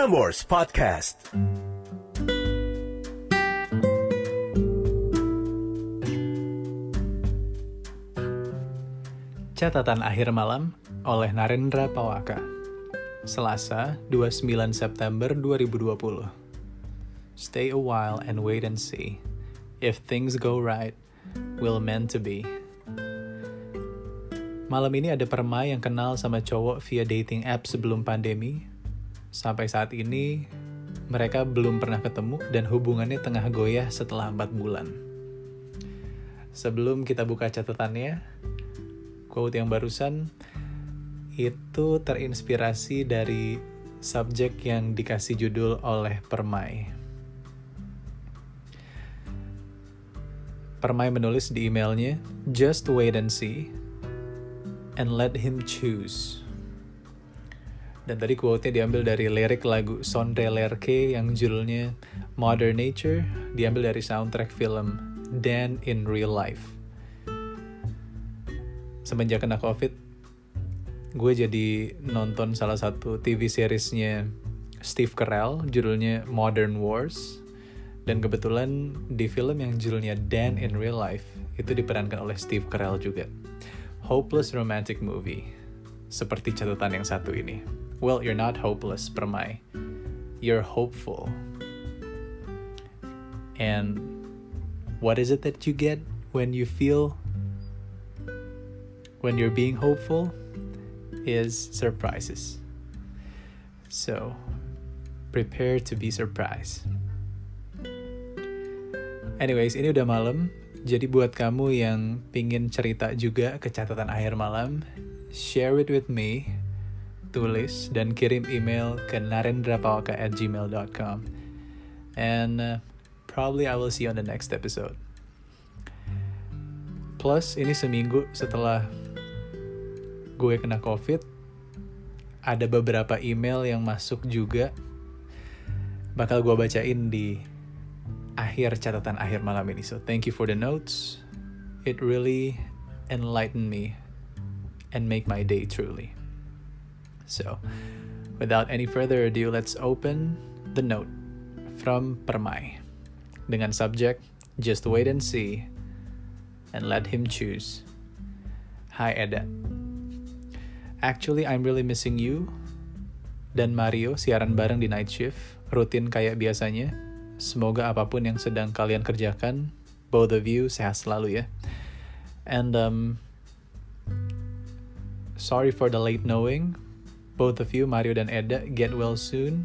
Prambors Podcast. Catatan akhir malam oleh Narendra Pawaka. Selasa, 29 September 2020. Stay a while and wait and see. If things go right, we'll meant to be. Malam ini ada permai yang kenal sama cowok via dating app sebelum pandemi. Sampai saat ini, mereka belum pernah ketemu dan hubungannya tengah goyah setelah 4 bulan. Sebelum kita buka catatannya, quote yang barusan itu terinspirasi dari subjek yang dikasih judul oleh Permai. Permai menulis di emailnya, Just wait and see, and let him choose. Dan tadi quote-nya diambil dari lirik lagu Sondre Lerche yang judulnya Modern Nature, diambil dari soundtrack film Dan in Real Life. Semenjak kena covid gue jadi nonton salah satu TV seriesnya Steve Carell judulnya Modern Wars. Dan kebetulan di film yang judulnya Dan in Real Life itu diperankan oleh Steve Carell juga. Hopeless romantic movie. Seperti catatan yang satu ini well you're not hopeless permai you're hopeful and what is it that you get when you feel when you're being hopeful is surprises. So, prepare to be surprised. Anyways, ini udah malam. Jadi buat kamu yang pingin cerita juga ke catatan akhir malam, share it with me, tulis dan kirim email ke narendrapawaka at gmail.com. And uh, probably I will see you on the next episode. Plus, ini seminggu setelah gue kena covid ada beberapa email yang masuk juga bakal gue bacain di akhir catatan akhir malam ini so thank you for the notes it really enlightened me and make my day truly so without any further ado let's open the note from Permai dengan subjek just wait and see and let him choose Hi Eda Actually, I'm really missing you dan Mario siaran bareng di night shift, rutin kayak biasanya. Semoga apa pun yang sedang kalian kerjakan, both of you sehat selalu ya. And um, sorry for the late knowing. Both of you, Mario dan Eda, get well soon.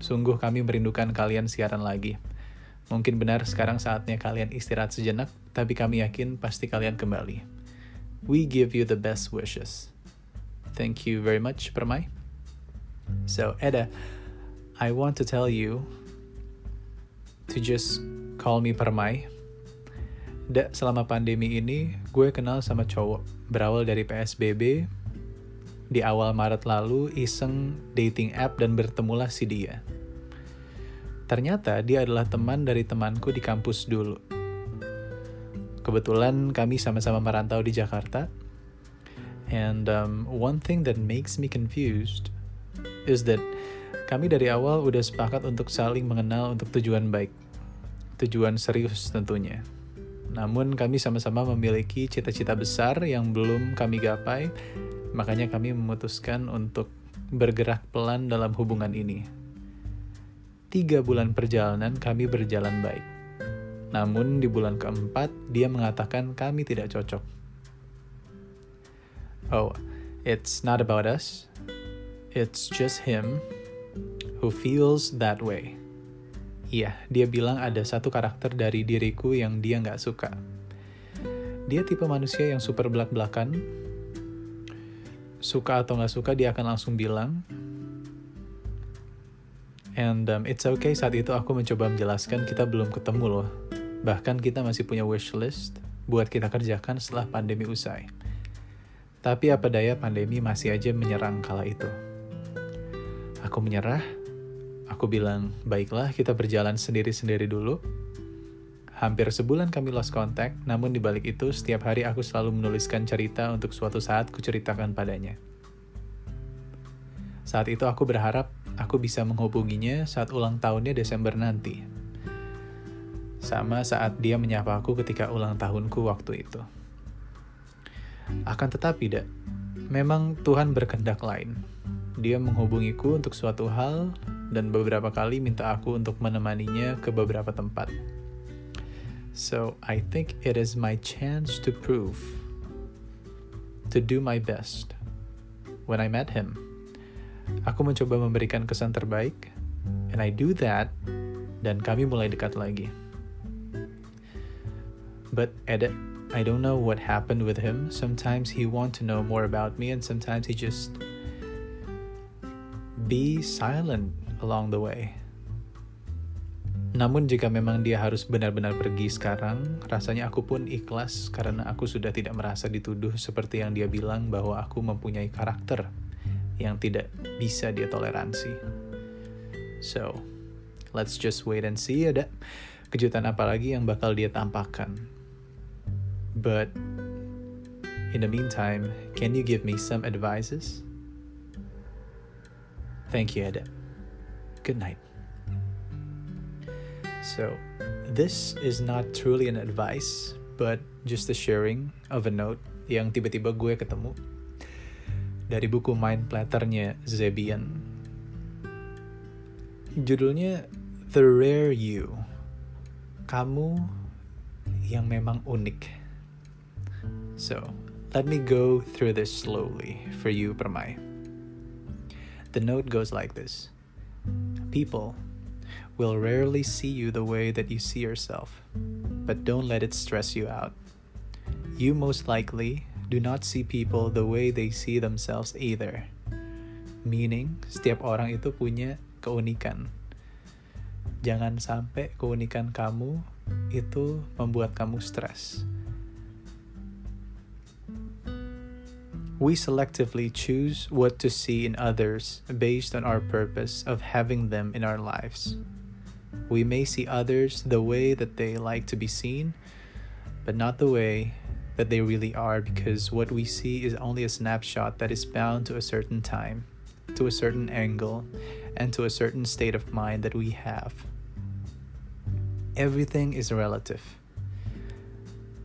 Sungguh kami merindukan kalian siaran lagi. Mungkin benar sekarang saatnya kalian istirahat sejenak, tapi kami yakin pasti kalian kembali. We give you the best wishes. Thank you very much, Permai. So, Eda, I want to tell you to just call me Permai. Da, selama pandemi ini, gue kenal sama cowok berawal dari PSBB. Di awal Maret lalu, iseng dating app dan bertemulah si dia. Ternyata dia adalah teman dari temanku di kampus dulu. Kebetulan kami sama-sama merantau di Jakarta, And um, one thing that makes me confused is that kami dari awal udah sepakat untuk saling mengenal untuk tujuan baik. Tujuan serius tentunya. Namun kami sama-sama memiliki cita-cita besar yang belum kami gapai, makanya kami memutuskan untuk bergerak pelan dalam hubungan ini. Tiga bulan perjalanan kami berjalan baik. Namun di bulan keempat, dia mengatakan kami tidak cocok oh, it's not about us. It's just him who feels that way. Iya, dia bilang ada satu karakter dari diriku yang dia nggak suka. Dia tipe manusia yang super belak-belakan. Suka atau nggak suka, dia akan langsung bilang. And um, it's okay saat itu aku mencoba menjelaskan kita belum ketemu loh. Bahkan kita masih punya wish list buat kita kerjakan setelah pandemi usai. Tapi apa daya pandemi masih aja menyerang kala itu. Aku menyerah. Aku bilang, baiklah kita berjalan sendiri-sendiri dulu. Hampir sebulan kami lost contact, namun di balik itu setiap hari aku selalu menuliskan cerita untuk suatu saat kuceritakan padanya. Saat itu aku berharap aku bisa menghubunginya saat ulang tahunnya Desember nanti. Sama saat dia menyapa aku ketika ulang tahunku waktu itu. Akan tetapi, dak, memang Tuhan berkehendak lain. Dia menghubungiku untuk suatu hal dan beberapa kali minta aku untuk menemaninya ke beberapa tempat. So, I think it is my chance to prove, to do my best. When I met him, Aku mencoba memberikan kesan terbaik, and I do that, dan kami mulai dekat lagi. But Ed, I don't know what happened with him. Sometimes he want to know more about me, and sometimes he just be silent along the way. Namun jika memang dia harus benar-benar pergi sekarang, rasanya aku pun ikhlas karena aku sudah tidak merasa dituduh seperti yang dia bilang bahwa aku mempunyai karakter yang tidak bisa dia toleransi. So, let's just wait and see ada kejutan apa lagi yang bakal dia tampakkan. But in the meantime, can you give me some advices? Thank you, Ada. Good night. So, this is not truly an advice, but just a sharing of a note yang tiba-tiba gue ketemu dari buku Mind Platternya Zebian. Judulnya The Rare You. Kamu yang memang unik. So, let me go through this slowly for you, Permai. The note goes like this People will rarely see you the way that you see yourself, but don't let it stress you out. You most likely do not see people the way they see themselves either. Meaning, setiap orang itu punya keunikan. Jangan sampai keunikan kamu itu membuat kamu stres. We selectively choose what to see in others based on our purpose of having them in our lives. We may see others the way that they like to be seen, but not the way that they really are because what we see is only a snapshot that is bound to a certain time, to a certain angle, and to a certain state of mind that we have. Everything is relative.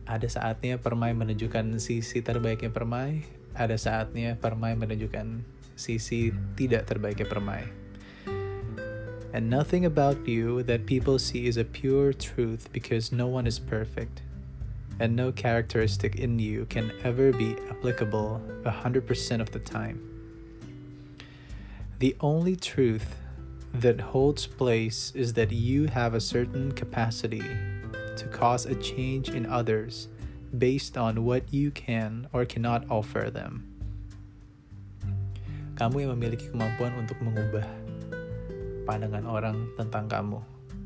Ada saatnya permai menunjukkan sisi terbaiknya permai, ada saatnya permai menunjukkan sisi tidak terbaiknya permai. And nothing about you that people see is a pure truth because no one is perfect and no characteristic in you can ever be applicable 100% of the time. The only truth that holds place is that you have a certain capacity to cause a change in others based on what you can or cannot offer them. Kamu yang memiliki kemampuan untuk mengubah pandangan orang tentang kamu.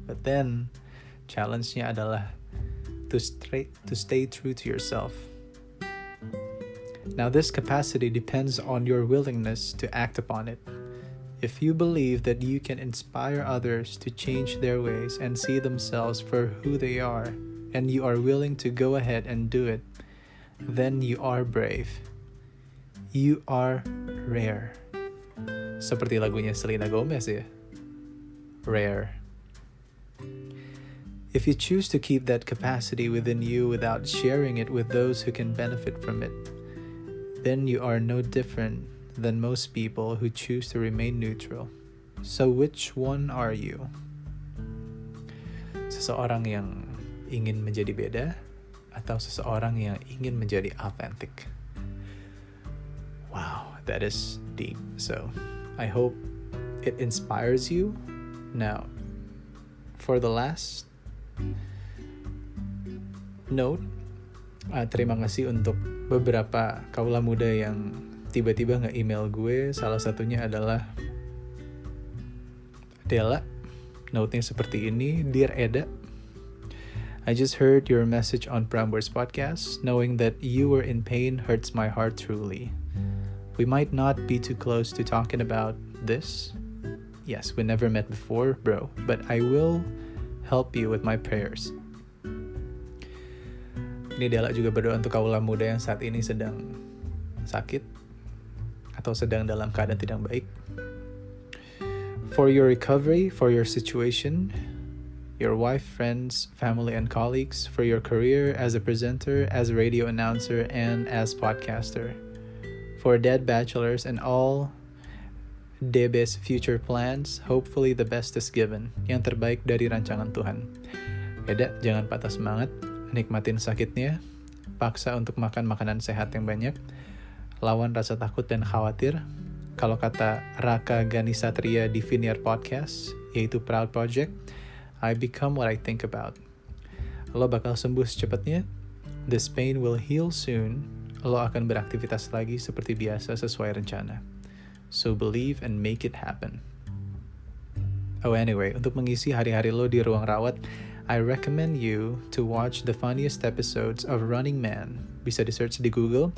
But then, challenge-nya adalah to stay, to stay true to yourself. Now, this capacity depends on your willingness to act upon it. If you believe that you can inspire others to change their ways and see themselves for who they are, and you are willing to go ahead and do it, then you are brave. You are rare. Seperti lagunya Selena Gomez ya. Rare. If you choose to keep that capacity within you without sharing it with those who can benefit from it, then you are no different than most people who choose to remain neutral. So, which one are you? Seseorang yang ingin menjadi beda atau seseorang yang ingin menjadi authentic? Wow, that is deep. So, I hope it inspires you. Now, for the last Note, uh, terima kasih untuk beberapa kaula muda yang tiba-tiba nge-email gue. Salah satunya adalah Dela. Note-nya seperti ini, Dear Eda, I just heard your message on Prambors podcast. Knowing that you were in pain hurts my heart truly. We might not be too close to talking about this. Yes, we never met before, bro, but I will help you with my prayers. Ini Dela juga berdoa untuk kaula muda yang saat ini sedang sakit atau sedang dalam keadaan tidak baik. For your recovery, for your situation, your wife, friends, family, and colleagues, for your career as a presenter, as a radio announcer, and as podcaster. For dead bachelors and all DB's future plans, hopefully the best is given. Yang terbaik dari rancangan Tuhan. Beda, jangan patah semangat, nikmatin sakitnya, paksa untuk makan makanan sehat yang banyak, lawan rasa takut dan khawatir. Kalau kata Raka Ganisatria di Vineyard Podcast, yaitu Proud Project, I become what I think about. Lo bakal sembuh secepatnya, this pain will heal soon, lo akan beraktivitas lagi seperti biasa sesuai rencana. So believe and make it happen. Oh anyway, untuk mengisi hari-hari lo di ruang rawat, I recommend you to watch the funniest episodes of Running Man. Bisa di-search di Google.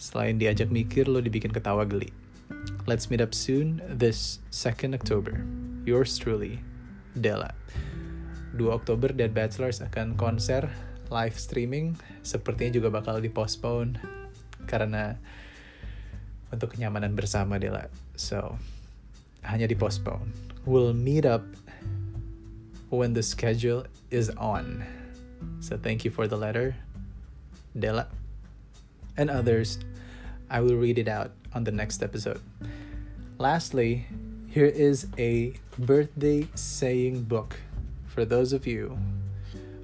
Selain diajak mikir, lo dibikin ketawa geli. Let's meet up soon this 2nd October. Yours truly, Della. 2 Oktober Dead Bachelors akan konser live streaming. Sepertinya juga bakal dipostpone karena untuk kenyamanan bersama Dela. So, hanya di postpone. We'll meet up when the schedule is on. So thank you for the letter, Dela. And others, I will read it out on the next episode. Lastly, here is a birthday saying book for those of you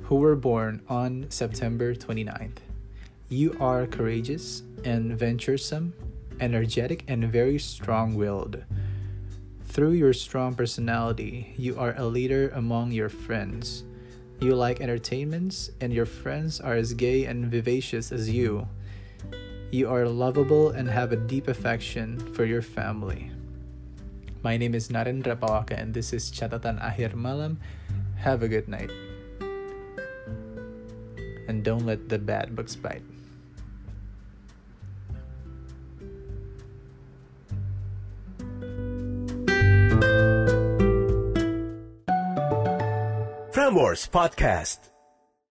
who were born on September 29th. You are courageous and venturesome energetic, and very strong willed. Through your strong personality, you are a leader among your friends. You like entertainments, and your friends are as gay and vivacious as you. You are lovable and have a deep affection for your family. My name is Narendra Pawaka, and this is Catatan Akhir Malam. Have a good night. And don't let the bad books bite. Prambors Podcast.